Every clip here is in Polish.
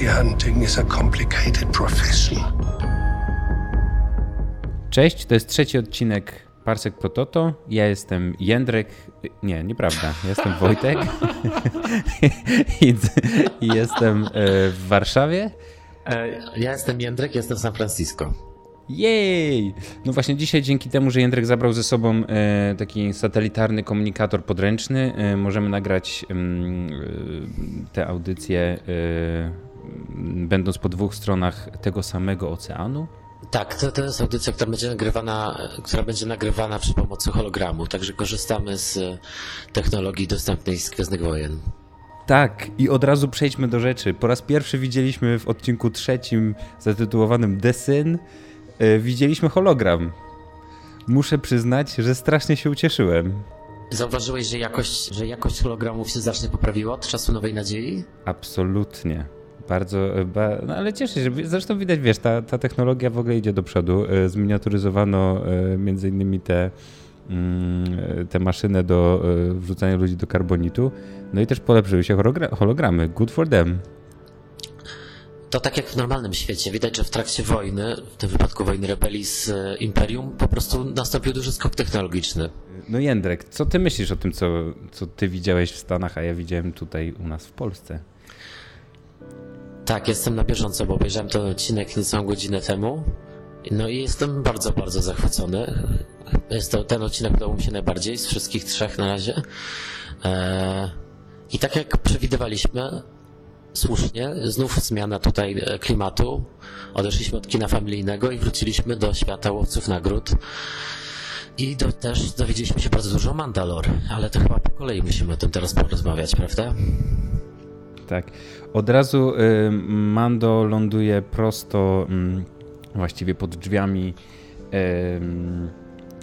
Bounty hunting is a complicated profession. Cześć, to jest trzeci odcinek Parsek Prototo. Ja jestem Jędrek. Nie, nieprawda. Jestem Wojtek. I, I jestem e, w Warszawie. E, ja jestem Jędrek, jestem w San Francisco. Jej! No właśnie dzisiaj dzięki temu, że Jędrek zabrał ze sobą e, taki satelitarny komunikator podręczny, możemy nagrać mm, te audycje będąc po dwóch stronach tego samego oceanu. Tak, to, to jest audycja, która będzie nagrywana, która będzie nagrywana przy pomocy hologramu, także korzystamy z technologii dostępnej z Gwiezdnych Wojen. Tak, i od razu przejdźmy do rzeczy. Po raz pierwszy widzieliśmy w odcinku trzecim zatytułowanym Desyn E, widzieliśmy hologram. Muszę przyznać, że strasznie się ucieszyłem. Zauważyłeś, że jakość, że jakość hologramów się znacznie poprawiła od czasu Nowej Nadziei? Absolutnie. Bardzo, e, no ale cieszę się, zresztą widać, wiesz, ta, ta technologia w ogóle idzie do przodu. E, zminiaturyzowano między innymi te, mm, te maszyny do wrzucania ludzi do karbonitu, no i też polepszyły się hologramy. Good for them. To tak jak w normalnym świecie. Widać, że w trakcie wojny, w tym wypadku wojny rebelii z e, Imperium, po prostu nastąpił duży skok technologiczny. No Jędrek, co ty myślisz o tym, co, co ty widziałeś w Stanach, a ja widziałem tutaj u nas w Polsce? Tak, jestem na bieżąco, bo obejrzałem ten odcinek niecałą godzinę temu. No i jestem bardzo, bardzo zachwycony. Jest to ten odcinek podobał mi się najbardziej z wszystkich trzech na razie. Eee, I tak jak przewidywaliśmy, słusznie, znów zmiana tutaj e, klimatu. Odeszliśmy od kina familijnego i wróciliśmy do świata łowców nagród. I do, też dowiedzieliśmy się bardzo dużo o Mandalor, ale to chyba po kolei musimy o tym teraz porozmawiać, prawda? Tak. Od razu y, Mando ląduje prosto, y, właściwie pod drzwiami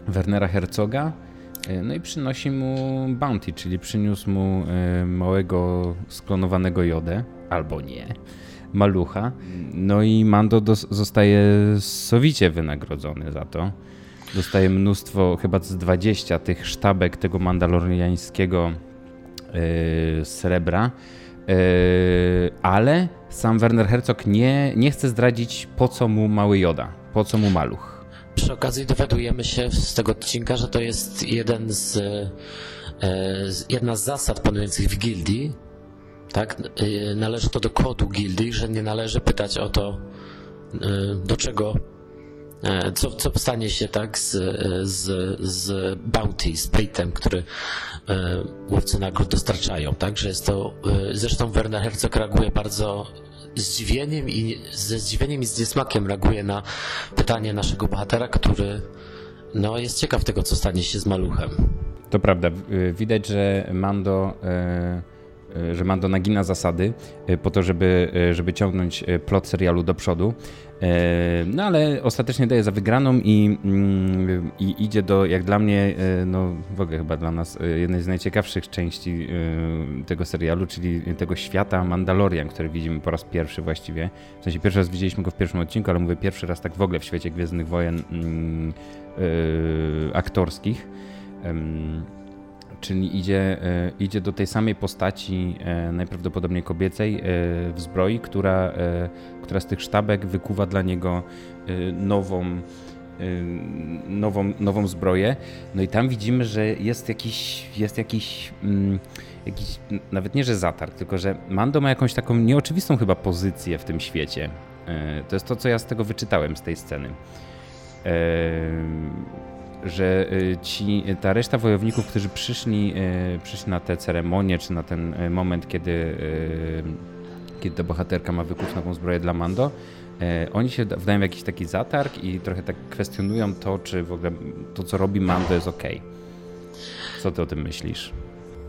Wernera Herzoga. Y, no i przynosi mu bounty, czyli przyniósł mu y, małego sklonowanego jodę albo nie, malucha. No i Mando zostaje sowicie wynagrodzony za to. Dostaje mnóstwo, chyba z 20 tych sztabek tego mandaloriańskiego yy, srebra. Yy, ale sam Werner Herzog nie, nie chce zdradzić, po co mu mały Joda, po co mu maluch. Przy okazji dowiadujemy się z tego odcinka, że to jest jeden z, yy, jedna z zasad panujących w gildii, tak? Y, należy to do kodu gildii, że nie należy pytać o to, do czego, co, co stanie się tak z, z, z bounty, z paytem, który łowcy nagród dostarczają, tak? Że jest to, zresztą Werner Herzog reaguje bardzo zdziwieniem i ze zdziwieniem i z niesmakiem reaguje na pytanie naszego bohatera, który no, jest ciekaw tego, co stanie się z maluchem. To prawda. Widać, że Mando E, że Mando nagina zasady e, po to, żeby, e, żeby ciągnąć plot serialu do przodu. No ale ostatecznie daje za wygraną i, mm, i idzie do, jak dla mnie, no w ogóle chyba dla nas, jednej z najciekawszych części tego serialu, czyli tego świata Mandalorian, który widzimy po raz pierwszy właściwie. W sensie pierwszy raz widzieliśmy go w pierwszym odcinku, ale mówię pierwszy raz tak w ogóle w świecie Gwiezdnych Wojen mm, aktorskich czyli idzie, e, idzie do tej samej postaci, e, najprawdopodobniej kobiecej, e, w zbroi, która, która z tych sztabek wykuwa dla niego nową, nową, nową zbroję. No i tam widzimy, że jest jakiś, jest jakiś, mm, jakiś, nawet nie, że zatarg, tylko że Mando ma jakąś taką nieoczywistą chyba pozycję w tym świecie. To jest to, co ja z tego wyczytałem, z tej sceny że y, ci, ta reszta wojowników, którzy przyszli, y, przyszli na tę ceremonię, czy na ten y, moment, kiedy, kiedy ta bohaterka ma wykuć nową zbroję dla Mando, oni się wdają w jakiś taki zatarg i trochę tak kwestionują to, czy w ogóle to, co robi Mando jest ok. Co ty o tym myślisz?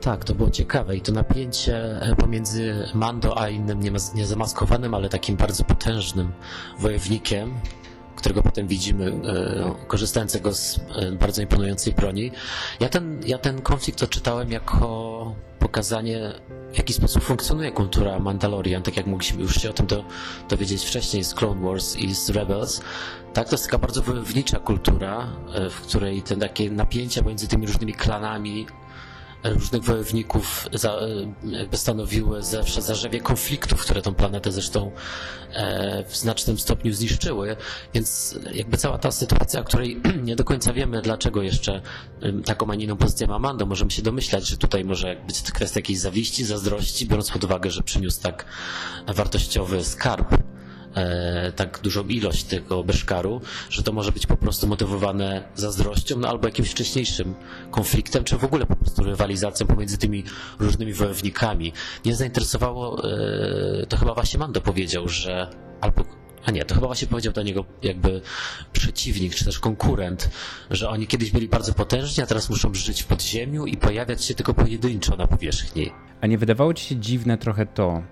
Tak, to było ciekawe i to napięcie e, pomiędzy Mando a innym niezamaskowanym, ale takim bardzo potężnym wojownikiem, którego potem widzimy e, korzystającego z e, bardzo imponującej broni. Ja ten, ja ten konflikt odczytałem jako pokazanie, w jaki sposób funkcjonuje kultura Mandalorian, tak jak mogliśmy już się o tym do, dowiedzieć wcześniej z Clone Wars i z Rebels. Tak, to jest taka bardzo wojownicza kultura, e, w której te takie napięcia między tymi różnymi klanami różnych wojowników za, jakby stanowiły zawsze zarzewie konfliktów, które tą planetę zresztą e, w znacznym stopniu zniszczyły, więc jakby cała ta sytuacja, o której nie do końca wiemy, dlaczego jeszcze taką, a inną pozycję ma Mando, możemy się domyślać, że tutaj może być kwestia jakiejś zawiści, zazdrości, biorąc pod uwagę, że przyniósł tak wartościowy skarb e, tak dużą ilość tego beszkaru, że to może być po prostu motywowane zazdrością, no albo jakimś wcześniejszym konfliktem, czy w ogóle po prostu rywalizacją pomiędzy tymi różnymi wojownikami. Nie zainteresowało, e, to chyba właśnie Mando powiedział, że albo a nie, to chyba właśnie powiedział do niego jakby przeciwnik, czy też konkurent, że oni kiedyś byli bardzo potężni, a teraz muszą żyć w podziemiu i pojawiać się tylko pojedynczo na powierzchni. A nie wydawało ci się dziwne trochę to,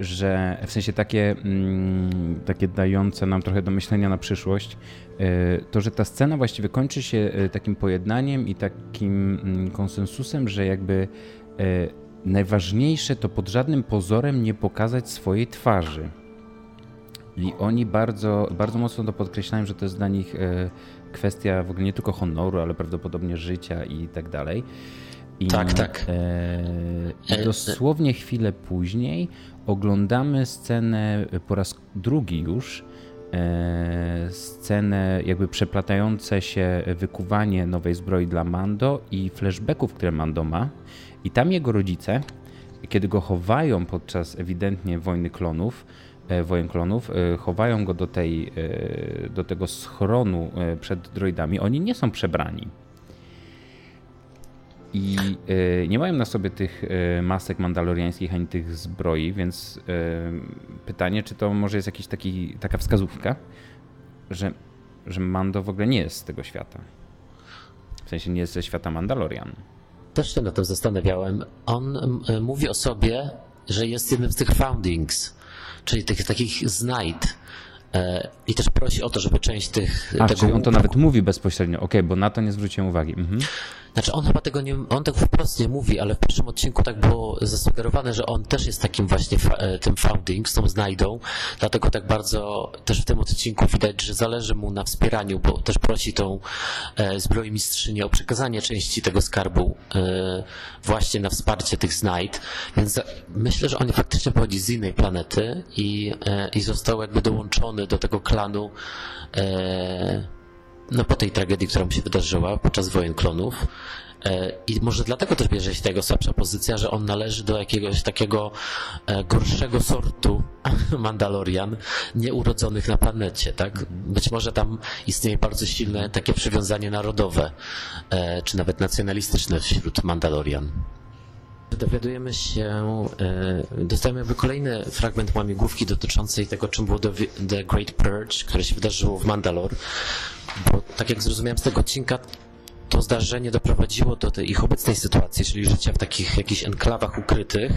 że w sensie takie, mm, takie dające nam trochę do myślenia na przyszłość, e, to, że ta scena właściwie kończy się e, takim pojednaniem i takim mm, konsensusem, że jakby e, najważniejsze to pod żadnym pozorem nie pokazać swojej twarzy. I oni bardzo, bardzo mocno to podkreślają, że to jest dla nich kwestia w ogóle nie tylko honoru, ale prawdopodobnie życia i tak dalej. I, tak, tak. E, dosłownie chwilę później oglądamy scenę po raz drugi już. E, scenę jakby przeplatające się wykuwanie nowej zbroi dla Mando i flashbacków, które Mando ma. I tam jego rodzice, kiedy go chowają podczas ewidentnie wojny klonów, e, wojen klonów, e, chowają go do, tej, e, do tego schronu e, przed droidami, oni nie są przebrani i y, nie mają na sobie tych y, masek mandaloriańskich ani tych zbroi, więc y, pytanie, czy to może jest jakiś taka wskazówka, że, że Mando w ogóle nie jest z tego świata. W sensie nie jest ze świata Mandalorian. Też się na tym zastanawiałem. On mówi o sobie, że jest jednym z tych foundings, czyli tych takich znajd. E, I też prosi o to, żeby część tych. A, tego czyli on to nawet mówi bezpośrednio. Okej, okay, bo na to nie zwróciłem uwagi. Mhm. Znaczy on chyba tego nie, on tak wprost nie mówi, ale w pierwszym odcinku tak było zasugerowane, że on też jest takim właśnie e, tym founding, z tą znajdą, dlatego tak bardzo też w tym odcinku widać, że zależy mu na wspieraniu, bo też prosi tą e, zbrojmistrzynię o przekazanie części tego skarbu e, właśnie na wsparcie tych znajd, więc myślę, że on faktycznie pochodzi z innej planety i, e, i został jakby dołączony do tego klanu e, no po tej tragedii, która mu się wydarzyła podczas wojen klonów. E, I może dlatego też bierze się tego słabsza pozycja, że on należy do jakiegoś takiego e, gorszego sortu Mandalorian, nieurodzonych na planecie, tak? Być może tam istnieje bardzo silne takie przywiązanie narodowe, e, czy nawet nacjonalistyczne wśród Mandalorian. Dowiadujemy się, dostajemy jakby kolejny fragment łamigłówki dotyczącej tego, czym było The Great Purge, które się wydarzyło w Mandalore. Bo tak jak zrozumiałem z tego odcinka, to zdarzenie doprowadziło do tej ich obecnej sytuacji, czyli życia w takich jakichś enklawach ukrytych.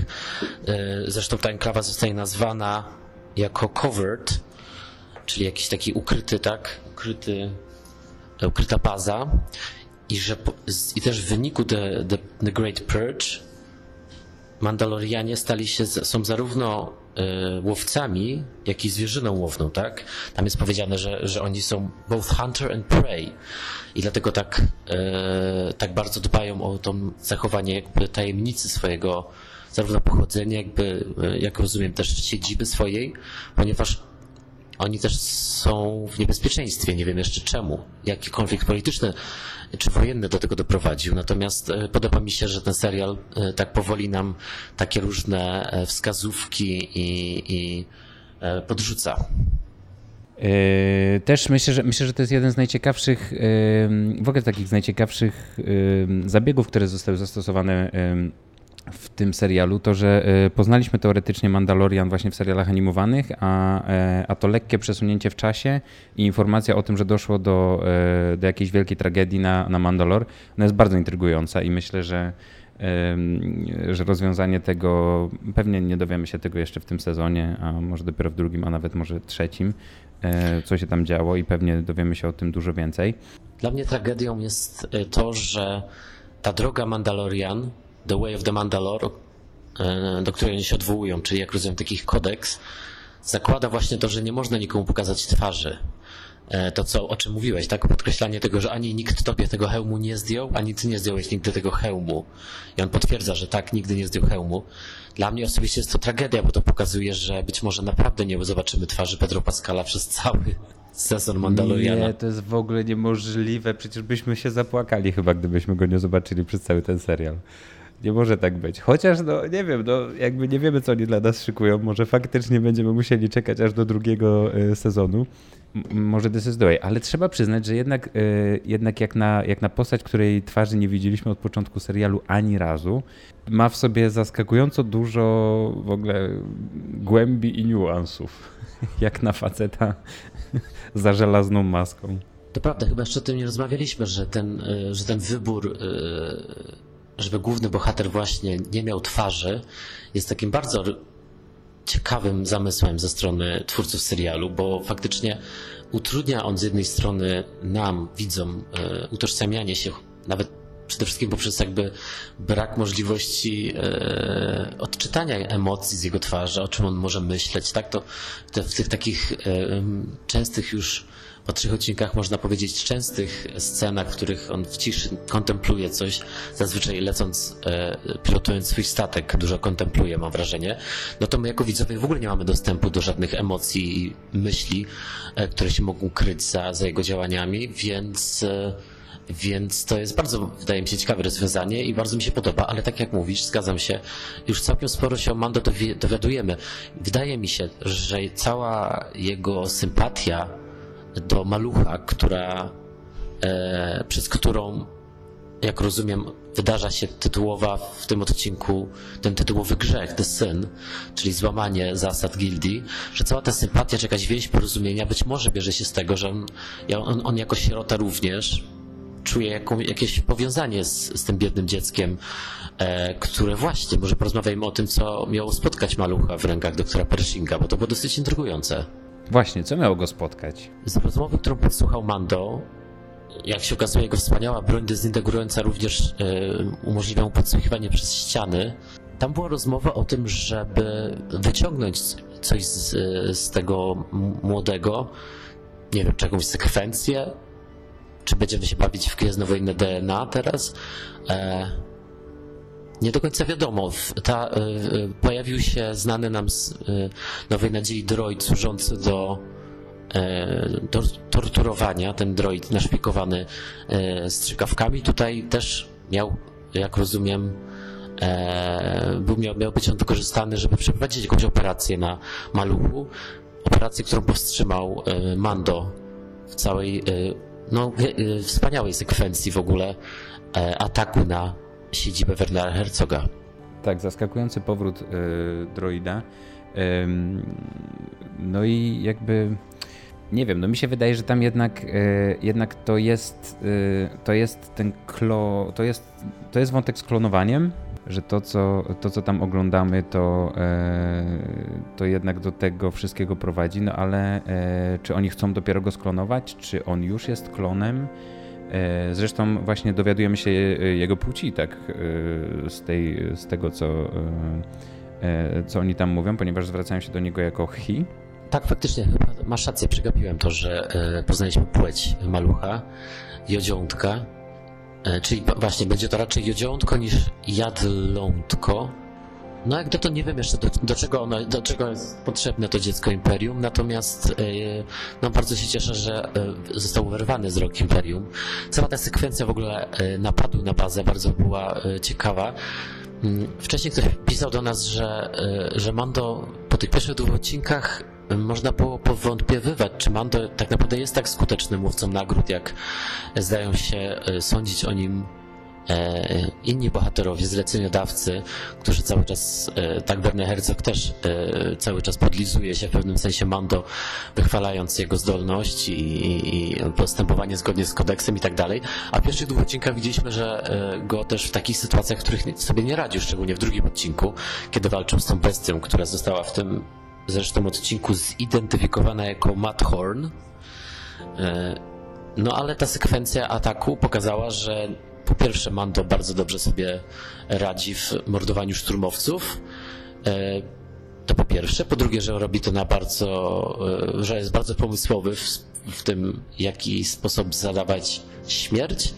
E, zresztą ta enklawa zostaje nazwana jako covered, czyli jakiś taki ukryty, tak, ukryty, e, ukryta baza. I, że, I też w wyniku The, the, the Great Purge Mandalorianie stali się, są zarówno y, łowcami, jak i zwierzyną łowną, tak? Tam jest powiedziane, że, że oni są both hunter and prey i dlatego tak, y, tak bardzo dbają o to zachowanie jakby tajemnicy swojego zarówno pochodzenia, jakby, y, jak rozumiem, też siedziby swojej, ponieważ oni też są w niebezpieczeństwie, nie wiem jeszcze czemu. Jaki konflikt polityczny czy wojenny do tego doprowadził. Natomiast e, podoba mi się, że ten serial e, tak powoli nam takie różne e, wskazówki i, i podrzuca. Też myślę że, myślę, że to jest jeden z najciekawszych, w ogóle takich z najciekawszych zabiegów, które zostały zastosowane w tym serialu, to że e, poznaliśmy teoretycznie Mandalorian właśnie w serialach animowanych, a, e, a to lekkie przesunięcie w czasie i informacja o tym, że doszło do, e, do jakiejś wielkiej tragedii na, na Mandalor, ona jest bardzo intrygująca i myślę, że że rozwiązanie tego, pewnie nie dowiemy się tego jeszcze w tym sezonie, a może dopiero w drugim, a nawet może trzecim, co się tam działo i pewnie dowiemy się o tym dużo więcej. Dla mnie tragedią jest to, że ta droga Mandalorian The Way of the Mandalore, do której oni się odwołują, czyli jak rozumiem takich kodeks, zakłada właśnie to, że nie można nikomu pokazać twarzy. e, to, co, o czym mówiłeś, tak? Podkreślanie tego, że ani nikt tobie tego hełmu nie zdjął, ani ty nie zdjąłeś nigdy tego hełmu. I on potwierdza, że tak, nigdy nie zdjął hełmu. Dla mnie osobiście jest to tragedia, bo to pokazuje, że być może naprawdę nie zobaczymy twarzy Pedro Pascala przez cały sezon Mandaloriana. Nie, to jest w ogóle niemożliwe. Przecież byśmy się zapłakali chyba, gdybyśmy go nie zobaczyli przez cały ten serial. Nie może tak być. Chociaż, no nie wiem, no jakby nie wiemy, co oni dla nas szykują. Może faktycznie będziemy musieli czekać aż do drugiego y, sezonu. M może This is the way. Ale trzeba przyznać, że jednak, y, jednak jak, na, jak na postać, której twarzy nie widzieliśmy od początku serialu ani razu, ma w sobie zaskakująco dużo w ogóle głębi i niuansów. Jak na faceta za żelazną maską. To prawda, chyba jeszcze o tym nie rozmawialiśmy, że ten, że ten wybór żeby główny bohater właśnie nie miał twarzy, jest takim bardzo ciekawym zamysłem ze strony twórców serialu, bo faktycznie utrudnia on z jednej strony nam, widzom, e, utożsamianie się, nawet przede wszystkim poprzez jakby brak możliwości e, odczytania emocji z jego twarzy, o czym on może myśleć, tak? To, w tych takich e, częstych już po trzech odcinkach można powiedzieć częstych scenach, w których on w ciszy kontempluje coś, zazwyczaj lecąc, e, pilotując swój statek, dużo kontempluje, mam wrażenie, no to my jako widzowie w ogóle nie mamy dostępu do żadnych emocji i myśli, e, które się mogą kryć za, za jego działaniami, więc e, więc to jest bardzo, wydaje mi się, ciekawe rozwiązanie i bardzo mi się podoba, ale tak jak mówisz, zgadzam się, już całkiem sporo się o Mando dowiadujemy. Wydaje mi się, że cała jego sympatia do malucha, która, e, przez którą, jak rozumiem, wydarza się tytułowa w tym odcinku, ten tytułowy grzech, The Sin, czyli złamanie zasad gildii, że cała ta sympatia czy jakaś więź porozumienia być może bierze się z tego, że on, on, on jako sierota również czuje jaką, jakieś powiązanie z, z tym biednym dzieckiem, e, które właśnie, może porozmawiajmy o tym, co miało spotkać malucha w rękach doktora Pershinga, bo to było dosyć intrygujące. Właśnie, co miało go spotkać? Z rozmowy, którą podsłuchał Mando, jak się okazuje, jego wspaniała broń dezintegrująca również e, umożliwia mu podsłuchiwanie przez ściany. Tam była rozmowa o tym, żeby wyciągnąć coś z, z tego młodego, nie wiem, czy jakąś sekwencję, czy będziemy się bawić w gwiezdnowojenne DNA teraz. E, nie do końca wiadomo. Ta, y, y, pojawił się znany nam z y, Nowej Nadziei droid służący do, do torturowania, ten droid naszpikowany strzykawkami. Tutaj też miał, jak rozumiem, był, miał, miał być on wykorzystany, żeby przeprowadzić jakąś operację na maluchu. Operację, którą powstrzymał Mando w całej no, wspaniałej sekwencji w ogóle ataku na siedzibę Wernera Herzoga. Tak, zaskakujący powrót y, droida. no i jakby nie wiem, no mi się wydaje, że tam jednak, y, jednak to jest y, to jest ten klo, to jest, to jest wątek z klonowaniem, że to co, to, co tam oglądamy, to, to jednak do tego wszystkiego prowadzi, no ale czy oni chcą dopiero go sklonować, czy on już jest klonem? E, zresztą właśnie dowiadujemy się jego płci, tak, e, z, tej, z tego, co, e, co oni tam mówią, ponieważ zwracają się do niego jako hi. Tak, faktycznie, masz rację, przegapiłem to, że poznaliśmy płeć malucha, jodziątka, czyli właśnie będzie to raczej jodziątko niż jadlątko, no jak to nie wiem jeszcze do, do, czego ono, do czego jest potrzebne to dziecko Imperium, natomiast yy, no bardzo się cieszę, że yy, został wyrwany z rok Imperium. Cała ta sekwencja w ogóle yy, napadu na bazę bardzo była ciekawa. Mm, wcześniej ktoś pisał do nas, że, że Mando po tych pierwszych dwóch odcinkach można było powątpiewywać, czy Mando tak naprawdę jest tak skutecznym mówcą nagród, jak zdają się sądzić o nim E, inni bohaterowie, zleceniodawcy, którzy cały czas, e, tak Werner Herzog też e, cały czas podlizuje się w pewnym sensie Mando, wychwalając jego zdolność i, i postępowanie zgodnie z kodeksem i tak dalej. A w pierwszych dwóch odcinkach widzieliśmy, że go też w takich sytuacjach, w których sobie nie radził, szczególnie w drugim odcinku, kiedy walczył z tą bestią, która została w tym zresztą odcinku zidentyfikowana jako Matt Horn. No ale ta sekwencja ataku pokazała, że po pierwsze, Mando bardzo dobrze sobie radzi w mordowaniu szturmowców. E, to po pierwsze. Po drugie, że robi to na bardzo, e, że jest bardzo pomysłowy w, w tym, jaki sposób zadawać śmierć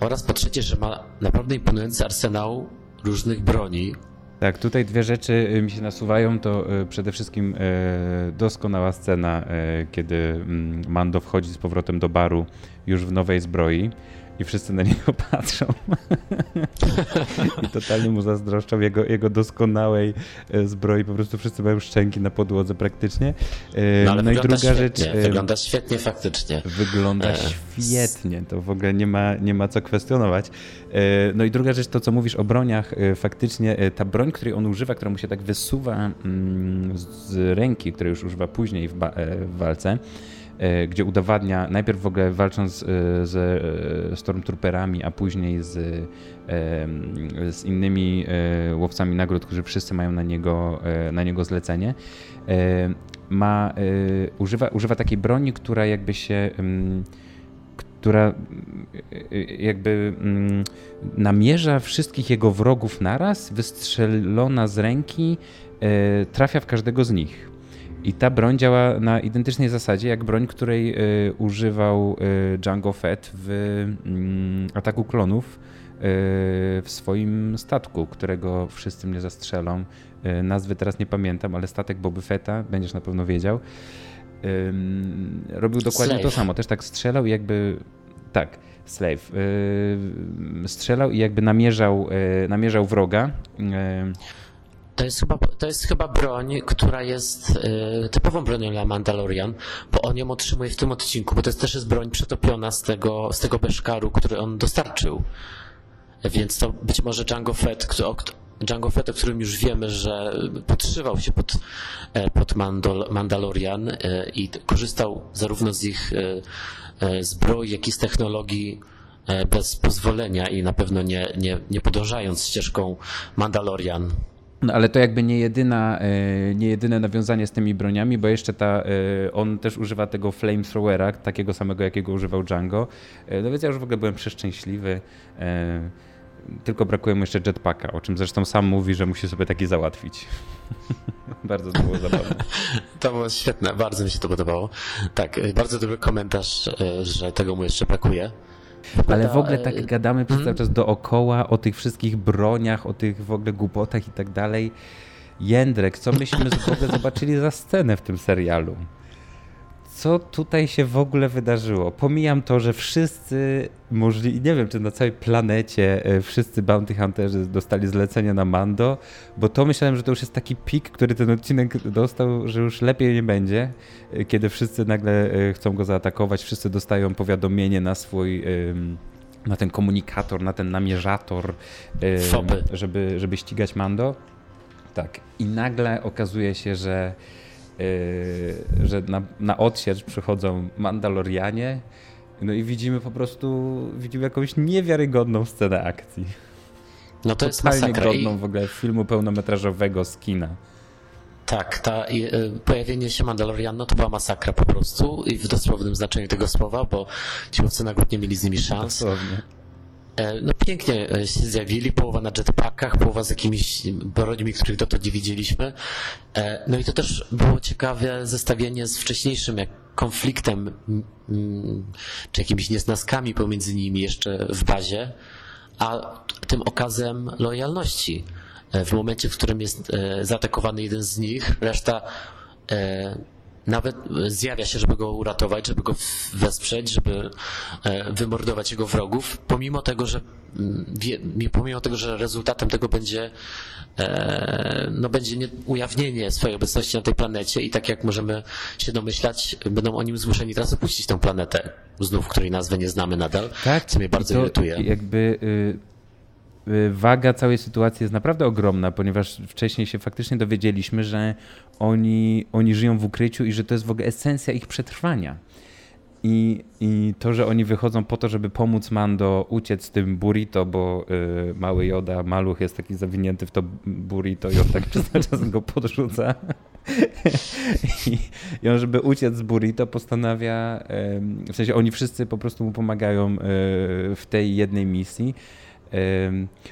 oraz po trzecie, że ma naprawdę imponujący arsenał różnych broni. Tak, tutaj dwie rzeczy y, mi się nasuwają. To y, przede wszystkim y, doskonała scena, kiedy mm, Mando wchodzi z powrotem do baru już w nowej zbroi i wszyscy na niego patrzą. I totalnie mu zazdroszczą jego, jego doskonałej e, zbroi. Po prostu wszyscy mają szczęki na podłodze praktycznie. E, no, ale no i druga świetnie. rzecz. E, wygląda świetnie faktycznie. Wygląda świetnie. To w ogóle nie ma, nie ma co kwestionować. No i druga rzecz, to co mówisz o broniach, faktycznie ta broń, której on używa, która mu się tak wysuwa mm, z ręki, której już używa później w, w walce, gdzie udowadnia, najpierw w ogóle walcząc e, ze e, Stormtrooperami, a później z, z innymi łowcami nagród, którzy wszyscy mają na niego, na niego zlecenie, ma, używa, używa takiej broni, która jakby się która jakby namierza wszystkich jego wrogów naraz, wystrzelona z ręki, trafia w każdego z nich. I ta broń działa na identycznej zasadzie jak broń, której y, używał y, Django Fett w y, ataku klonów y, w swoim statku, którego wszyscy mnie zastrzelą. Y, nazwy teraz nie pamiętam, ale statek Boby Fetta, będziesz na pewno wiedział. robił dokładnie Slave. to samo, też tak strzelał i jakby. Tak, Slave. Y, strzelał i jakby namierzał, namierzał wroga. To jest chyba, to jest chyba broń, która jest y, typową bronią dla Mandalorian, bo on ją otrzymuje w tym odcinku, bo to jest też jest broń przetopiona z tego, z tego beszkaru, który on dostarczył. Więc to być może Django Fett, który, Django Fett, o którym już wiemy, że podszywał się pod, e, pod Mandal Mandalorian y, i korzystał zarówno z ich y, zbroi, jak i z technologii bez pozwolenia i na pewno nie, nie, nie podążając ścieżką Mandalorian. No ale to jakby nie, jedyna, e, nie jedyne nawiązanie z tymi broniami, bo jeszcze ta, e, on też używa tego flamethrowera, takiego samego jakiego używał Django. E, no więc ja już w ogóle byłem przeszczęśliwy. Tylko brakuje mu jeszcze jetpacka, o czym zresztą sam mówi, że musi sobie taki załatwić. bardzo to było zabawne. To było świetne, bardzo mi się to podobało. Tak, bardzo dobry komentarz, że tego mu jeszcze brakuje. Ale w ogóle tak gadamy przez cały mhm. czas dookoła o tych wszystkich broniach, o tych w ogóle głupotach i tak dalej. Jędrek, co myśmy w ogóle zobaczyli za scenę w tym serialu? Co tutaj się w ogóle wydarzyło? Pomijam to, że wszyscy możli, nie wiem czy na całej planecie e, wszyscy bounty hunterzy dostali zlecenie na Mando, bo to myślałem, że to już jest taki pik, który ten odcinek dostał, że już lepiej nie będzie, e, kiedy wszyscy nagle e, chcą go zaatakować, wszyscy dostają powiadomienie na swój na ten komunikator, na ten namierzator, żeby, żeby ścigać Mando. Tak. I nagle okazuje się, że że na, na odsiecz przychodzą Mandalorianie, no i widzimy po prostu, widzimy jakąś niewiarygodną scenę akcji. No to jest masakra. godną w ogóle filmu pełnometrażowego z kina. Tak, ta, y, pojawienie się Mandalorian no to była masakra po prostu i w dosłownym znaczeniu tego słowa, bo ci łowcy nagród nie mieli z nimi szans. Dosłownie. E, no pięknie e, się zjawili, połowa na jetpackach, połowa z jakimiś brońmi, których dotąd nie widzieliśmy. E, no i to też było ciekawe zestawienie z wcześniejszym jak konfliktem, czy jakimiś niesnaskami pomiędzy nimi jeszcze w bazie, a tym okazem lojalności. W momencie, w którym jest zaatakowany jeden z nich, reszta nawet zjawia się, żeby go uratować, żeby go wesprzeć, żeby e, wymordować jego wrogów, pomimo tego, że mm, pomimo tego, że rezultatem tego będzie e, no będzie ujawnienie swojej obecności na tej planecie i tak jak możemy się domyślać, będą oni zmuszeni teraz opuścić tę planetę, znów której nazwy nie znamy nadal, tak, co mnie bardzo to irytuje. Jakby Y, waga całej sytuacji jest naprawdę ogromna, ponieważ wcześniej się faktycznie dowiedzieliśmy, że oni, oni żyją w ukryciu i że to jest w ogóle esencja ich przetrwania. I, I to, że oni wychodzą po to, żeby pomóc Mando uciec z tym burrito, bo y, mały Joda, maluch jest taki zawinięty w to burrito i on tak przez czas go podrzuca. I, I, on, żeby uciec z burrito, postanawia, y, w sensie oni wszyscy po prostu mu pomagają y, w tej jednej misji.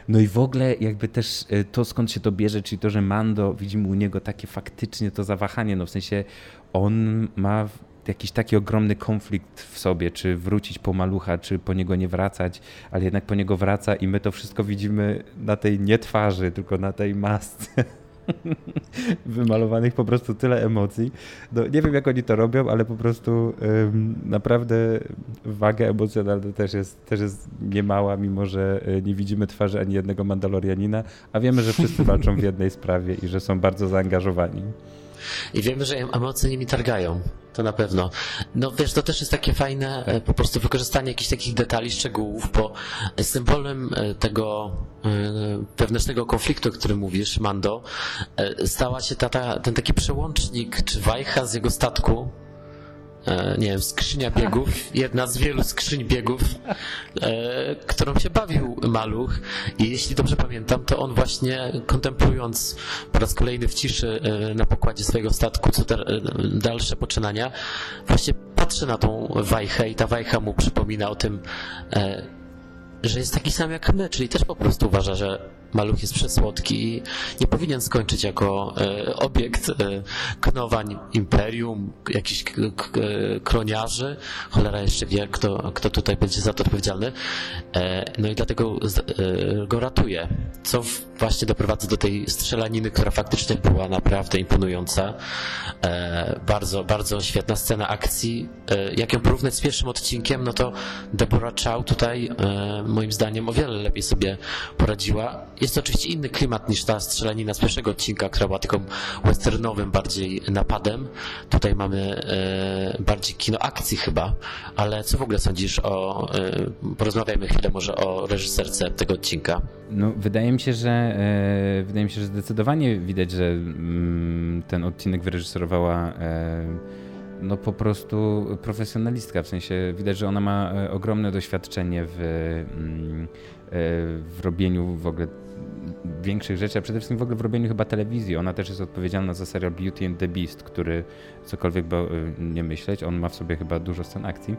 No i w ogóle jakby też e, to skąd się to bierze, czyli to, że Mando, widzimy u niego takie faktycznie to zawahanie, no w sensie on ma jakiś taki ogromny konflikt w sobie, czy wrócić po malucha, czy po niego nie wracać, ale jednak po niego wraca i my to wszystko widzimy na tej nie twarzy, tylko na tej masce. wymalowanych po prostu tyle emocji. No, nie wiem, jak oni to robią, ale po prostu ym, naprawdę waga emocjonalna też jest, też jest niemała, mimo że y, nie widzimy twarzy ani jednego Mandalorianina, a wiemy, że wszyscy walczą w jednej sprawie i że są bardzo zaangażowani. I wiemy, że emocje nimi targają. To na pewno. No wiesz, to też jest takie fajne tak. po prostu wykorzystanie jakichś takich detali, szczegółów, bo symbolem e, tego e, wewnętrznego konfliktu, o którym mówisz, Mando, stała się ta, ta, ten taki przełącznik, czy wajcha z jego statku, E, nie wiem, skrzynia biegów, jedna z wielu skrzyń biegów, e, którą się bawił maluch. I jeśli dobrze pamiętam, to on właśnie kontemplując po raz kolejny w ciszy e, na pokładzie swojego statku co te, dalsze poczynania, właśnie patrzy na tą wajchę i ta wajcha mu przypomina o tym, że jest taki sam jak my, czyli też po prostu uważa, że maluch jest przesłodki nie powinien skończyć jako e, obiekt e, knowań imperium, jakichś e, kroniarzy. Cholera jeszcze wie, kto, kto tutaj będzie za to odpowiedzialny. E, no i dlatego go ratuje, co właśnie doprowadza do tej strzelaniny, która faktycznie była naprawdę imponująca. Bardzo, bardzo świetna scena akcji. Jak ją porównać z pierwszym odcinkiem, no to Deborah Chow tutaj moim zdaniem o wiele lepiej sobie poradziła jest to oczywiście inny klimat niż ta strzelanina z pierwszego odcinka, która była taką westernowym bardziej napadem. Tutaj mamy e, bardziej kino akcji chyba, ale co w ogóle sądzisz o... E, porozmawiajmy chwilę może o reżyserce tego odcinka. No, wydaje mi się, że e, wydaje mi się, że zdecydowanie widać, że mm, ten odcinek wyreżyserowała e, no po prostu profesjonalistka, w sensie widać, że ona ma e, ogromne doświadczenie w, mm, e, w robieniu w ogóle większych rzeczy, a przede wszystkim w ogóle w robieniu chyba telewizji. Ona też jest odpowiedzialna za serial Beauty and the Beast, który cokolwiek by y, nie myśleć, on ma w sobie chyba dużo scen akcji. Y,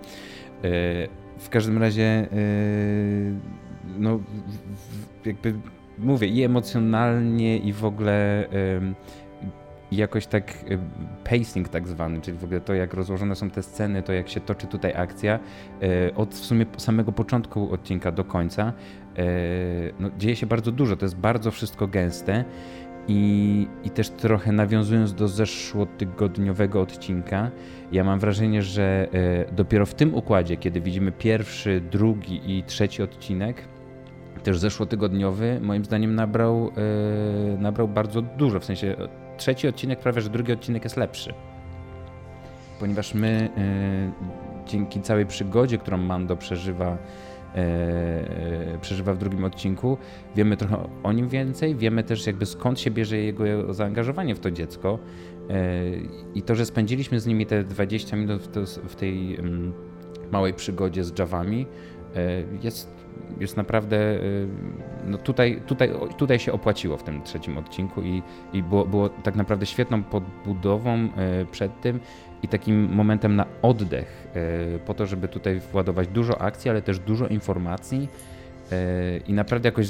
w każdym razie, y, no jakby mówię, i emocjonalnie, i w ogóle jakoś tak pacing tak zwany, czyli w ogóle to, jak rozłożone są te sceny, to jak się toczy tutaj akcja, od w sumie samego początku odcinka do końca, no, dzieje się bardzo dużo, to jest bardzo wszystko gęste. I, I też trochę nawiązując do zeszłotygodniowego odcinka, ja mam wrażenie, że e, dopiero w tym układzie, kiedy widzimy pierwszy, drugi i trzeci odcinek, też zeszłotygodniowy, moim zdaniem nabrał, e, nabrał bardzo dużo. W sensie trzeci odcinek, prawie że drugi odcinek jest lepszy. Ponieważ my dzięki całej przygodzie, którą Mando przeżywa E, e, przeżywa w drugim odcinku. Wiemy trochę o nim więcej, wiemy też jakby skąd się bierze jego zaangażowanie w to dziecko. E, i to, że spędziliśmy z nimi te 20 minut w, tej mm, małej przygodzie z Javami jest, jest naprawdę no tutaj, tutaj, tutaj się opłaciło w tym trzecim odcinku i, i było, było tak naprawdę świetną podbudową przed tym i takim momentem na oddech, e, po to, żeby tutaj władować dużo akcji, ale też dużo informacji. E, I naprawdę jakoś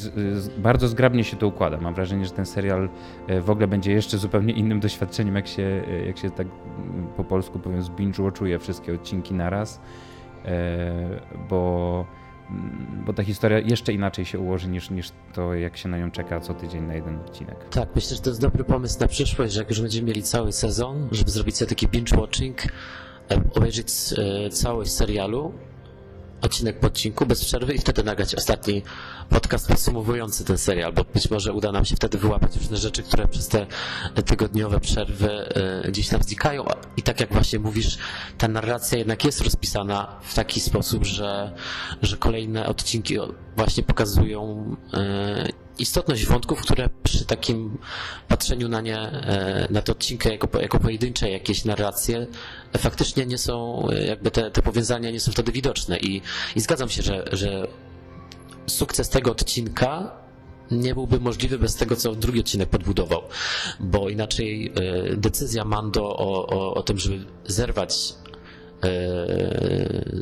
bardzo zgrabnie się to układa. Mam wrażenie, że ten serial e, w ogóle będzie jeszcze zupełnie innym doświadczeniem, jak się, jak się tak mm, po polsku powiem, zbinge-watchuje wszystkie odcinki naraz, bo bo ta historia jeszcze inaczej się ułoży niż, niż to, jak się na nią czeka co tydzień na jeden odcinek. Tak, myślę, że to jest dobry pomysł na przyszłość, że jak już będziemy mieli cały sezon, żeby zrobić sobie taki binge-watching, e, obejrzeć e, całość serialu, odcinek po odcinku bez przerwy i wtedy nagrać ostatni podcast podsumowujący ten serial, bo być może uda nam się wtedy wyłapać różne rzeczy, które przez te tygodniowe przerwy e, gdzieś tam znikają. I tak jak właśnie mówisz, ta narracja jednak jest rozpisana w taki sposób, że, że kolejne odcinki właśnie pokazują e, istotność wątków, które przy takim patrzeniu na nie, e, na te odcinki jako, jako pojedyncze jakieś narracje, faktycznie nie są, jakby te, te powiązania nie są wtedy widoczne. I, i zgadzam się, że, że sukces tego odcinka nie byłby możliwy bez tego, co drugi odcinek podbudował, bo inaczej e, decyzja Mando o, o, o tym, żeby zerwać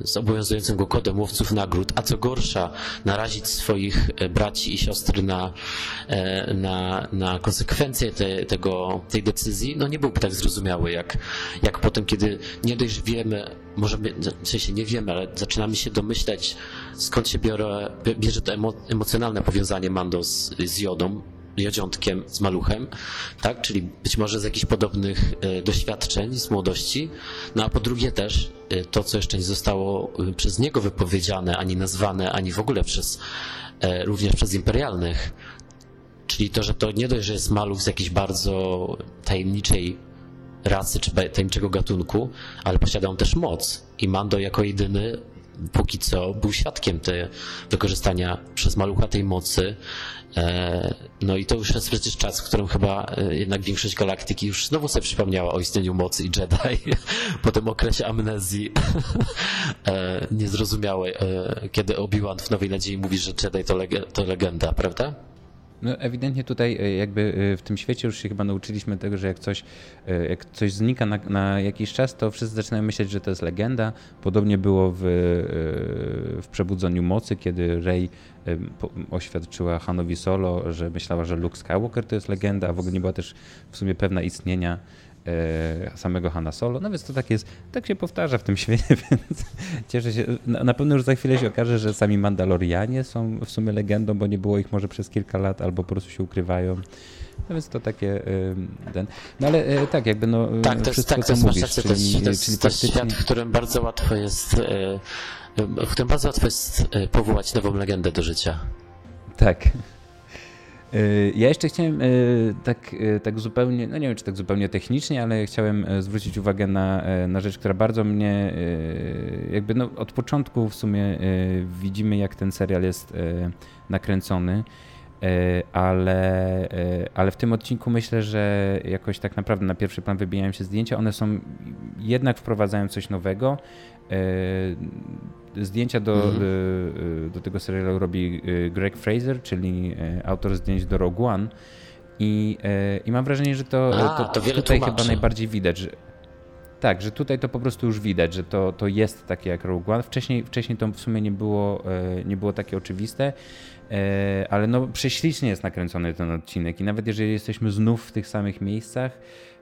z obowiązującym go kodem łowców nagród, a co gorsza, narazić swoich braci i siostry na, na, na konsekwencje te, tego, tej decyzji, no nie byłby tak zrozumiały, jak, jak potem, kiedy nie dość wiemy, może w sensie nie wiemy, ale zaczynamy się domyślać, skąd się biorę, bierze to emo, emocjonalne powiązanie Mando z, z Jodą, Jodziątkiem, z Maluchem, tak? Czyli być może z jakichś podobnych e, doświadczeń z młodości. No a po drugie też e, to, co jeszcze nie zostało e, przez niego wypowiedziane, ani nazwane, ani w ogóle przez, również przez imperialnych, czyli to, że to nie dość, że jest Maluch z jakiejś bardzo tajemniczej rasy czy tajemniczego gatunku, ale posiada on też moc. I Mando jako jedyny póki co był świadkiem te, wykorzystania przez malucha tej mocy. E, no i to już jest przecież czas, w którym chyba e, jednak większość galaktyki już znowu sobie przypomniała o istnieniu mocy i Jedi po tym okresie amnezji e, niezrozumiałej, kiedy Obi-Wan w Nowej Nadziei mówi, że Jedi to, leg to legenda, prawda? No ewidentnie tutaj e, jakby e, w tym świecie już się chyba nauczyliśmy tego, że jak coś, e, jak coś znika na, na jakiś czas, to wszyscy zaczynają myśleć, że to jest legenda. Podobnie było w, w Przebudzeniu Mocy, kiedy Rey oświadczyła Hanowi Solo, że myślała, że Luke Skywalker to jest legenda, a w ogóle nie była też w sumie pewna istnienia samego Hanna Solo. No więc to tak jest, tak się powtarza w tym świecie, więc cieszę się. Na pewno już za chwilę się okaże, że sami Mandalorianie są w sumie legendą, bo nie było ich może przez kilka lat, albo po prostu się ukrywają. No więc to takie ten. No ale e, tak, jakby no tak, to jest, tak, to mówisz, czyli, to jest, to jest, czyli jest świat, w którym bardzo łatwo jest e, w którym bardzo łatwo jest powołać nową legendę do życia. Tak. Y, ja jeszcze chciałem y, tak, y, tak zupełnie, no nie wiem czy tak zupełnie technicznie, ale chciałem zwrócić uwagę na, na rzecz, która bardzo mnie, jakby no od początku w sumie widzimy jak ten serial jest nakręcony, ale, ale w tym odcinku myślę, że jakoś tak naprawdę na pierwszy plan wybijają się zdjęcia. One są jednak wprowadzają coś nowego. Zdjęcia do, mhm. do, do, tego serialu robi e, Greg Fraser, czyli e, autor zdjęć do Rogue One. I, e, i mam wrażenie, że to, A, to, to tutaj chyba najbardziej widać, że, tak, że tutaj to po prostu już widać, że to, to jest takie jak Rogue One. Wcześniej, wcześniej to w sumie nie było, nie było takie oczywiste, ale no prześlicznie jest nakręcony ten odcinek i nawet jeżeli jesteśmy znów w tych samych miejscach, E,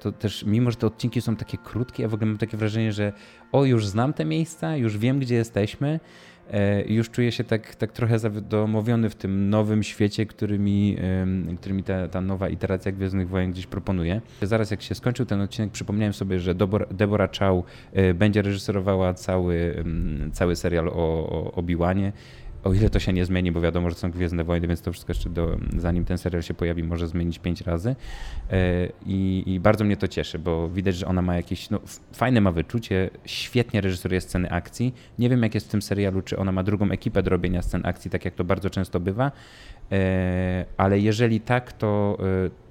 to też mimo, że te odcinki są takie krótkie, ja w ogóle mam takie wrażenie, że o, już znam te miejsca, już wiem, gdzie jesteśmy, e, już czuję się tak, tak trochę zadomowiony w tym nowym świecie, który mi, który mi ta, ta nowa iteracja Gwiezdnych Wojen gdzieś proponuje. Zaraz jak się skończył ten odcinek, przypomniałem sobie, że Deborah Chow e, będzie reżyserowała cały, cały serial o, o o ile to się nie zmieni, bo wiadomo, że są Gwiezdne Wojny, więc to wszystko jeszcze do, zanim ten serial się pojawi, może zmienić pięć razy. E, I, I, bardzo mnie to cieszy, bo widać, że ona ma jakieś, no, fajne ma wyczucie, świetnie reżyseruje sceny akcji. Nie wiem, jak jest w tym serialu, czy ona ma drugą ekipę do robienia scen akcji, tak jak to bardzo często bywa, e, ale jeżeli tak, to, e,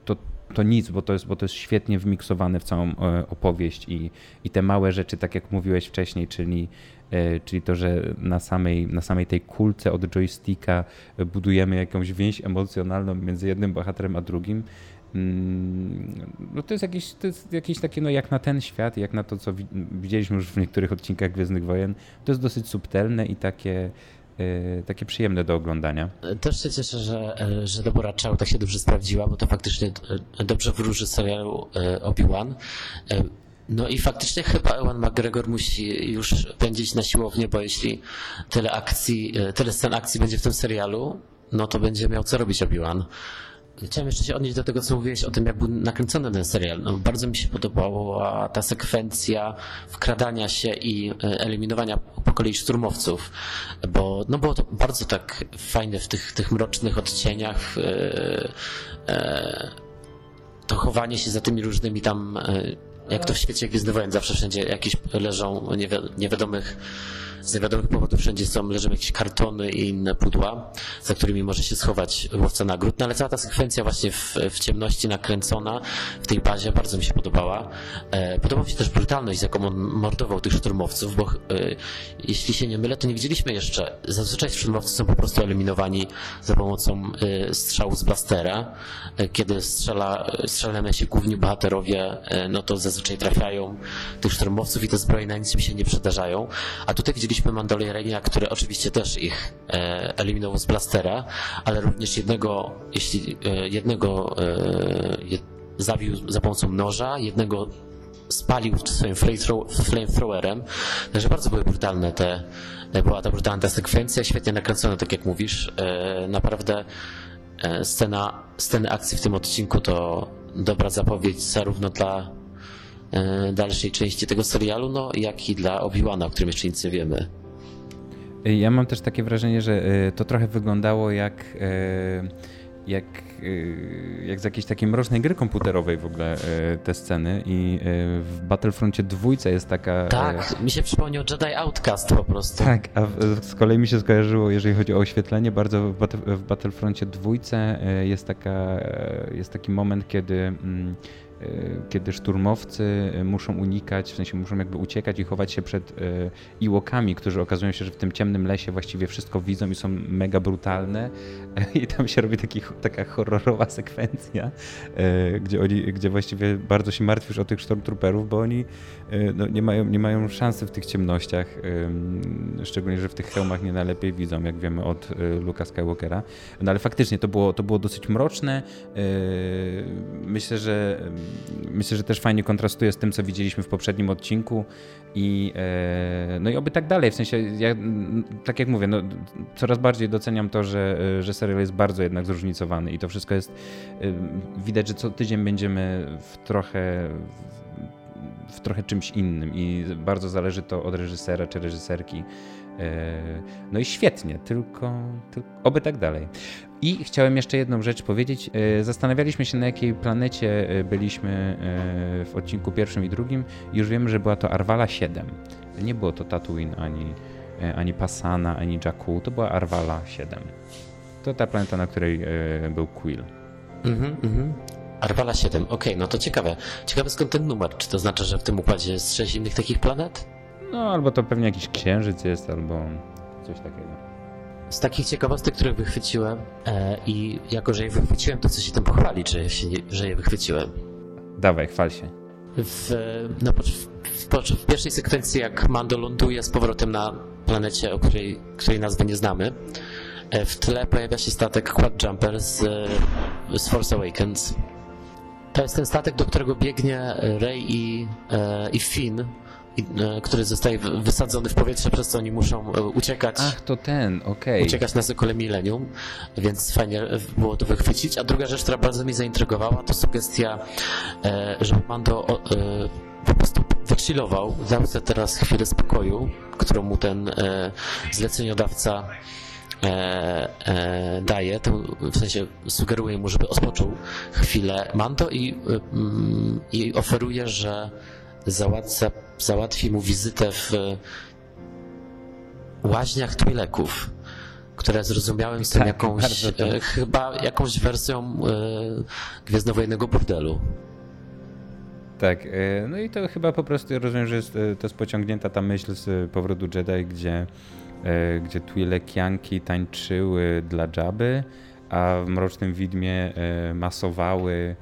to nic, bo to jest, bo to jest świetnie wmiksowane w całą opowieść i, i te małe rzeczy, tak jak mówiłeś wcześniej, czyli E, czyli to, że na samej, na samej tej kulce od joysticka budujemy jakąś więź emocjonalną między jednym bohaterem a drugim. Mm, no to jest jakieś, to jest jakieś takie, no jak na ten świat, jak na to, co widzieliśmy już w niektórych odcinkach Gwiezdnych Wojen, to jest dosyć subtelne i takie, e, takie przyjemne do oglądania. Też się cieszę, że, e, że Deborah Chow tak się dobrze sprawdziła, bo to faktycznie dobrze wróży serialu Obi-Wan. No i faktycznie chyba Ewan McGregor musi już pędzić na siłownię, bo jeśli tyle akcji, e, tyle scen akcji będzie w tym serialu, no to będzie miał co robić Obi-Wan. Chciałem jeszcze się odnieść do tego, co mówiłeś o tym, jak był nakręcony ten serial. No, bardzo mi się podobała ta sekwencja wkradania się i e, eliminowania po kolei szturmowców, bo no było to bardzo tak fajne w tych, tych mrocznych odcieniach. to chowanie się za tymi różnymi tam jak to w świecie Gwiezdnych Wojen zawsze wszędzie jakieś leżą niewi niewiadomych z niewiadomych powodów wszędzie są, leżą jakieś kartony i inne pudła, za którymi może się schować łowca nagród, no ale cała ta sekwencja właśnie w, w ciemności nakręcona w tej bazie bardzo mi się podobała. E, podobała mi się też brutalność, z jaką on mordował tych szturmowców, bo e, jeśli się nie mylę, to nie widzieliśmy jeszcze, zazwyczaj szturmowcy są po prostu eliminowani za pomocą e, strzału z blastera, e, kiedy strzela, strzelają się główni bohaterowie, e, no to zazwyczaj trafiają tych szturmowców i te zbroje na nic się nie przydarzają. A tutaj widzieliśmy Mandaloriania, który oczywiście też ich e, eliminował z blastera, ale również jednego, jeśli e, jednego e, jed, zabił za pomocą noża, jednego spalił swoim flamethrowerem. Także bardzo były brutalne te, e, była ta brutalna ta sekwencja, świetnie nakręcona, tak jak mówisz. E, naprawdę e, scena, sceny akcji w tym odcinku to dobra zapowiedź zarówno dla dalszej części tego serialu, no jak i dla Obi-Wana, o którym jeszcze nic nie wiemy. Ja mam też takie wrażenie, że e, to trochę wyglądało jak, e, jak, e, jak z jakiejś takiej mrocznej gry komputerowej w ogóle te sceny i w Battlefroncie dwójce jest taka... Tak, mi się przypomniał Jedi Outcast po prostu. Tak, a z kolei mi się skojarzyło, jeżeli chodzi o oświetlenie, bardzo w, Battle, w Battlefroncie dwójce jest, taka, jest taki moment, kiedy mm, kiedy szturmowcy y, muszą unikać, w sensie muszą jakby uciekać i chować się przed y, iłokami, którzy okazują się, że w tym ciemnym lesie właściwie wszystko widzą i są mega brutalne i tam się robi taki, taka horrorowa sekwencja, gdzie, oni, gdzie właściwie bardzo się martwisz o tych stormtrooperów, bo oni no, nie, mają, nie mają szansy w tych ciemnościach, szczególnie, że w tych hełmach nie najlepiej widzą, jak wiemy od Luka Skywalkera. No ale faktycznie to było, to było dosyć mroczne. Myślę, że myślę, że też fajnie kontrastuje z tym, co widzieliśmy w poprzednim odcinku i e, no i oby tak dalej, w sensie ja, tak jak mówię, no, coraz bardziej doceniam to, że, że serial jest bardzo jednak zróżnicowany i to wszystko jest, e, widać, że co tydzień będziemy w trochę w trochę czymś innym i bardzo zależy to od reżysera czy reżyserki. E, no i świetnie, tylko, tylko oby tak dalej. I chciałem jeszcze jedną rzecz powiedzieć. E, zastanawialiśmy się, na jakiej planecie e, byliśmy w odcinku pierwszym i drugim. Już wiemy, że była to Arwala 7. Nie było to Tatooine ani, ani Passana, ani Jakku. To była Arwala 7. To ta planeta, na której był Quill. Mhm, mhm. Arwala 7, okej, okay, no to ciekawe. Ciekawe skąd ten numer. Czy to znaczy, że w tym układzie jest sześć innych takich planet? No, albo to pewnie jakiś księżyc jest, albo coś takiego. Z takich ciekawostek, które wychwyciłem e, i jako, że je wychwyciłem, to co się tym pochwalić, że, się, że je wychwyciłem. Dawaj, chwal się. W, no, w, w, pierwszej sekwencji, jak Mando ląduje z powrotem na planecie, o której, której nazwy nie znamy, e, w tle pojawia się statek Quad Jumper z, z Force Awakens. To jest ten statek, do którego biegnie Rey i, e, i Finn E, który zostaje wysadzony w powietrze, przez co oni muszą e, uciekać. Ach, to ten, okej. Okay. Uciekać na Sokole Millennium, więc fajnie było to wychwycić. A druga rzecz, która bardzo mnie zaintrygowała, to sugestia, e, że Mando po prostu wychillował, dał sobie teraz chwilę spokoju, którą mu ten zleceniodawca daje, to w sensie sugeruje mu, żeby odpoczął chwilę Mando i, i oferuje, że załatwia, załatwi mu wizytę w łaźniach Twi'leków, które zrozumiałem są tak, jakąś, e, chyba jakąś wersją e, Gwiezdnowojennego burdelu. Tak, e, no i to chyba po prostu rozumiem, że jest, to jest pociągnięta ta myśl z powrotu Jedi, gdzie, e, gdzie Twi'lekianki tańczyły dla Jabby, a w Mrocznym Widmie e, masowały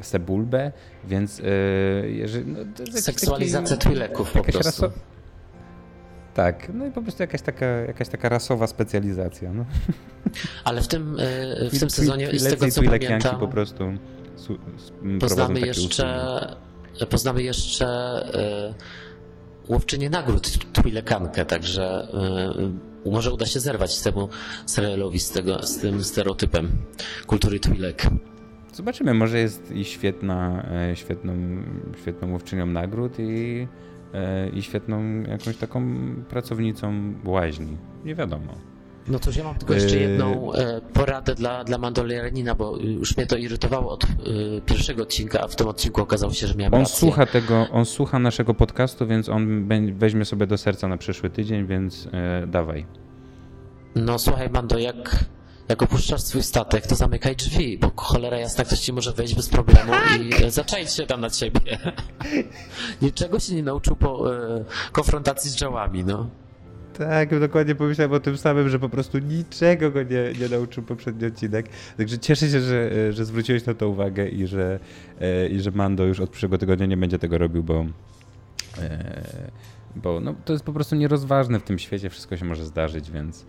Sebulbę, więc yy, jeżeli, no, Seksualizacja taki, Twi'leków po prostu. Raso... Tak, no i po prostu jakaś taka, jakaś taka rasowa specjalizacja. No. Ale w tym, yy, w tym sezonie, z tego co pamiętam, po prostu su, poznamy jeszcze, poznamy jeszcze łowczynię nagród Twi'lekankę, także yy, może uda się zerwać temu serialowi z, tego, z tym stereotypem kultury Twi'lek. Zobaczymy, może jest i świetna, e, świetną, świetną łowczynią nagród i, e, i świetną jakąś taką pracownicą łaźni. Nie wiadomo. No to ja mam tylko jeszcze jedną e, poradę dla, dla Mandalorianina, bo już mnie to irytowało od e, pierwszego odcinka, a w tym odcinku okazało się, że miałem On rację. słucha tego, on słucha naszego podcastu, więc on weźmie sobie do serca na przyszły tydzień, więc e, dawaj. No słuchaj Mando, jak, jak opuszczasz swój statek, to zamykaj drzwi, bo cholera jasna ktoś ci może wejść bez problemu i e, zaczaić się tam na ciebie. Niczego się nie nauczył po e, konfrontacji z działami, no. Tak, dokładnie pomyślałem o tym samym, że po prostu niczego go nie, nie nauczył poprzedni odcinek. Także cieszę się, że, e, że zwróciłeś na to uwagę i że, e, i że Mando już od przyszłego tygodnia nie będzie tego robił, bo, e, bo no, to jest po prostu nierozważne w tym świecie, wszystko się może zdarzyć, więc,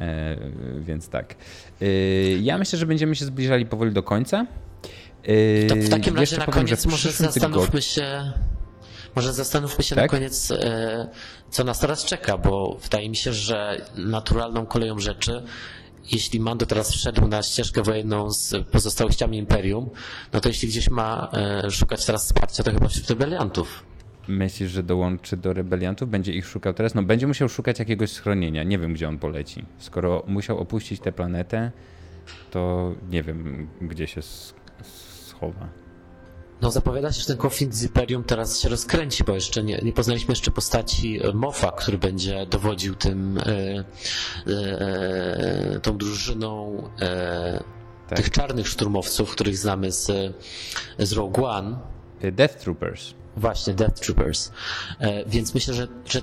e, więc tak. E, ja myślę, że będziemy się zbliżali powoli do końca. E, To w takim razie na powiem, koniec może zastanówmy się, może zastanówmy się Tak? na koniec, e, co nas teraz czeka, bo wydaje mi się, że naturalną koleją rzeczy, jeśli Mando teraz wszedł na ścieżkę wojenną z pozostałościami Imperium, no to jeśli gdzieś ma e, szukać teraz wsparcia, to chyba wśród rebeliantów. Myślisz, że dołączy do rebeliantów? Będzie ich szukał teraz? No będzie musiał szukać jakiegoś schronienia. Nie wiem, gdzie on poleci. Skoro musiał opuścić tę planetę, to nie wiem, gdzie się schowa. No zapowiada się, że ten konflikt z Imperium teraz się rozkręci, bo jeszcze nie, nie poznaliśmy jeszcze postaci e, Mofa, który będzie dowodził tym, e, e, e, tą drużyną e, Tak. tych czarnych szturmowców, których znamy z, z Rogue One, Y, Death Troopers. właśnie Death Troopers. E, więc myślę, że, że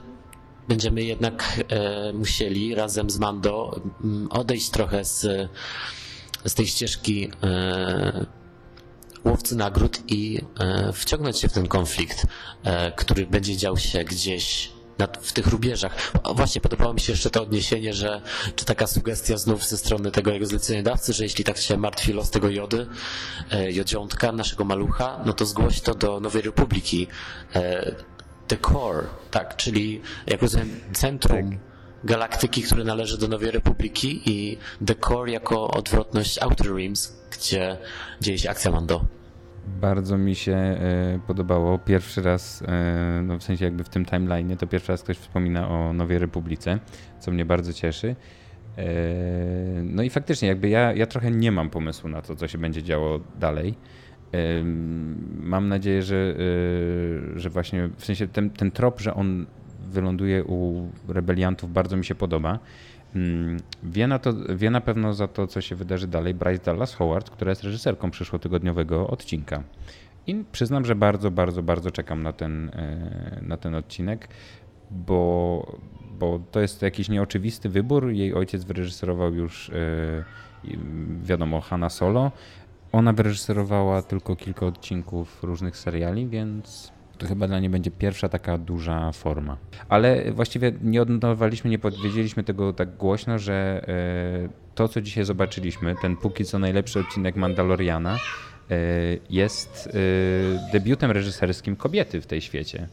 będziemy jednak e, musieli razem z Mando mm, odejść trochę z, z tej ścieżki e, łowcy nagród i e, wciągnąć się w ten konflikt, e, który będzie dział się gdzieś w tych rubieżach. Właśnie podobało mi się jeszcze to odniesienie, że czy taka sugestia znów ze strony tego jego zleceniodawcy, że jeśli tak się martwi los tego jody, e, jodziątka, naszego malucha, no to zgłoś to do Nowej Republiki. The Core, tak, czyli jak rozumiem centrum galaktyki, które należy do Nowej Republiki i The Core jako odwrotność Outer Rims, gdzie dzieje się akcja Mando. Bardzo mi się e, podobało. Pierwszy raz, e, no w sensie jakby w tym timeline, to pierwszy raz ktoś wspomina o Nowej Republice, co mnie bardzo cieszy. E, no i faktycznie, jakby ja, ja trochę nie mam pomysłu na to, co się będzie działo dalej. Mam nadzieję, że, że właśnie w sensie ten, ten trop, że on wyląduje u rebeliantów, bardzo mi się podoba. Mm, Wie na, to, wie na pewno za to, co się wydarzy dalej Bryce Dallas Howard, która jest reżyserką przyszłotygodniowego odcinka. I przyznam, że bardzo, bardzo, bardzo czekam na ten, e, na ten odcinek, bo, bo to jest jakiś nieoczywisty wybór. Jej ojciec wyreżyserował już, e, wiadomo, Hanna Solo. Ona wyreżyserowała tylko kilka odcinków różnych seriali, więc to chyba dla niej będzie pierwsza taka duża forma. Ale właściwie nie odnotowaliśmy, nie powiedzieliśmy tego tak głośno, że e, to, co dzisiaj zobaczyliśmy, ten póki co najlepszy odcinek Mandaloriana, e, jest e, debiutem reżyserskim kobiety w tej świecie.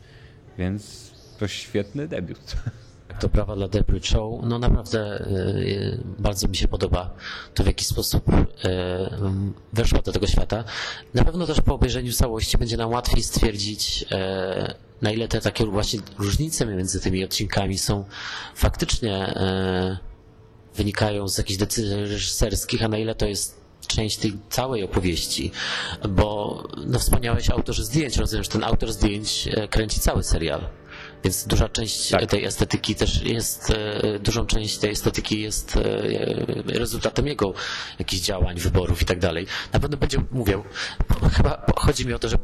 Więc to świetny debiut. To brawa dla Debry Show. No naprawdę y, bardzo mi się podoba to, w jaki sposób mm, weszła do tego świata. Na pewno też po obejrzeniu całości będzie nam łatwiej stwierdzić, y, na ile te takie właśnie różnice między tymi odcinkami są faktycznie wynikają z jakichś decyzji reżyserskich, a na ile to jest część tej całej opowieści, bo no, wspomniałeś o autorze zdjęć, rozumiem, że ten autor zdjęć e, kręci cały serial. Więc duża część Tak. tej estetyki też jest, e, dużą część tej estetyki jest e, rezultatem jego jakichś działań, wyborów i tak dalej. Na pewno będzie mówił, chyba chodzi mi o to, że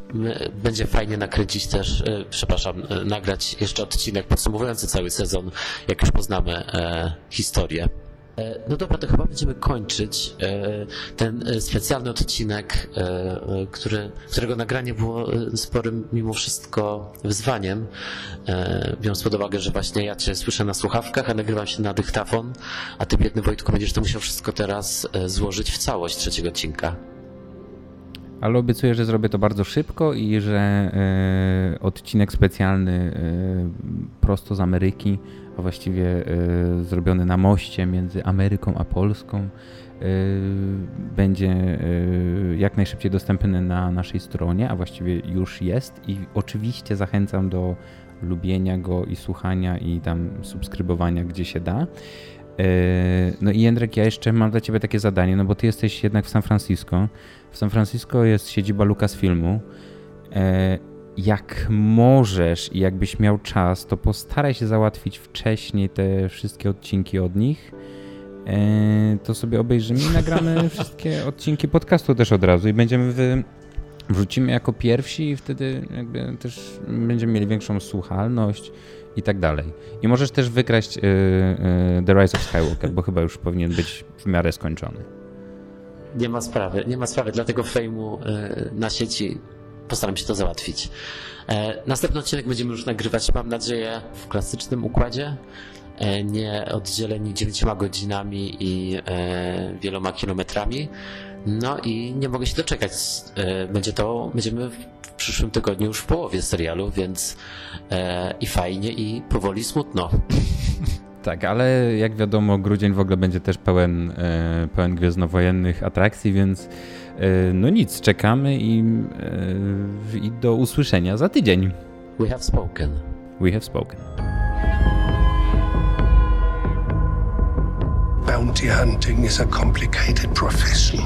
będzie fajnie nakręcić też, e, przepraszam, e, nagrać jeszcze odcinek podsumowujący cały sezon, jak już poznamy e, historię. E, No dobra, to chyba będziemy kończyć e, ten e, specjalny odcinek, który, którego nagranie było sporym mimo wszystko wyzwaniem. Biorąc pod uwagę, że właśnie ja Cię słyszę na słuchawkach, a nagrywam się na dyktafon, a Ty biedny Wojtku będziesz to musiał wszystko teraz złożyć w całość trzeciego odcinka. Ale obiecuję, że zrobię to bardzo szybko i że odcinek specjalny prosto z Ameryki, a właściwie e, zrobiony na moście między Ameryką a Polską, e, będzie e, jak najszybciej dostępny na naszej stronie, a właściwie już jest. I oczywiście zachęcam do lubienia go i słuchania i tam subskrybowania, gdzie się da. No i Jędrek, ja jeszcze mam dla ciebie takie zadanie, no bo ty jesteś jednak w San Francisco. W San Francisco jest siedziba Lucasfilmu. Jak możesz i jakbyś miał czas, to postaraj się załatwić wcześniej te wszystkie odcinki od nich. To sobie obejrzymy i nagramy wszystkie odcinki podcastu też od razu i będziemy w wrzucimy jako pierwsi i wtedy jakby też będziemy mieli większą słuchalność i tak dalej. I możesz też wykraść y, y, The Rise of Skywalker, bo chyba już powinien być w miarę skończony. Nie ma sprawy, nie ma sprawy, dlatego fejmu na sieci postaram się to załatwić. E, następny odcinek będziemy już nagrywać, mam nadzieję, w klasycznym układzie, e, nie oddzieleni dziewięcioma godzinami i e, wieloma kilometrami. No i nie mogę się doczekać. Będzie to, będziemy w przyszłym tygodniu już w połowie serialu, więc i fajnie, i powoli smutno. Tak, ale jak wiadomo, grudzień w ogóle będzie też pełen, pełen gwiezdnowojennych atrakcji, więc no nic, czekamy i, i do usłyszenia za tydzień. We have spoken. We have spoken. Bounty hunting is a complicated profession.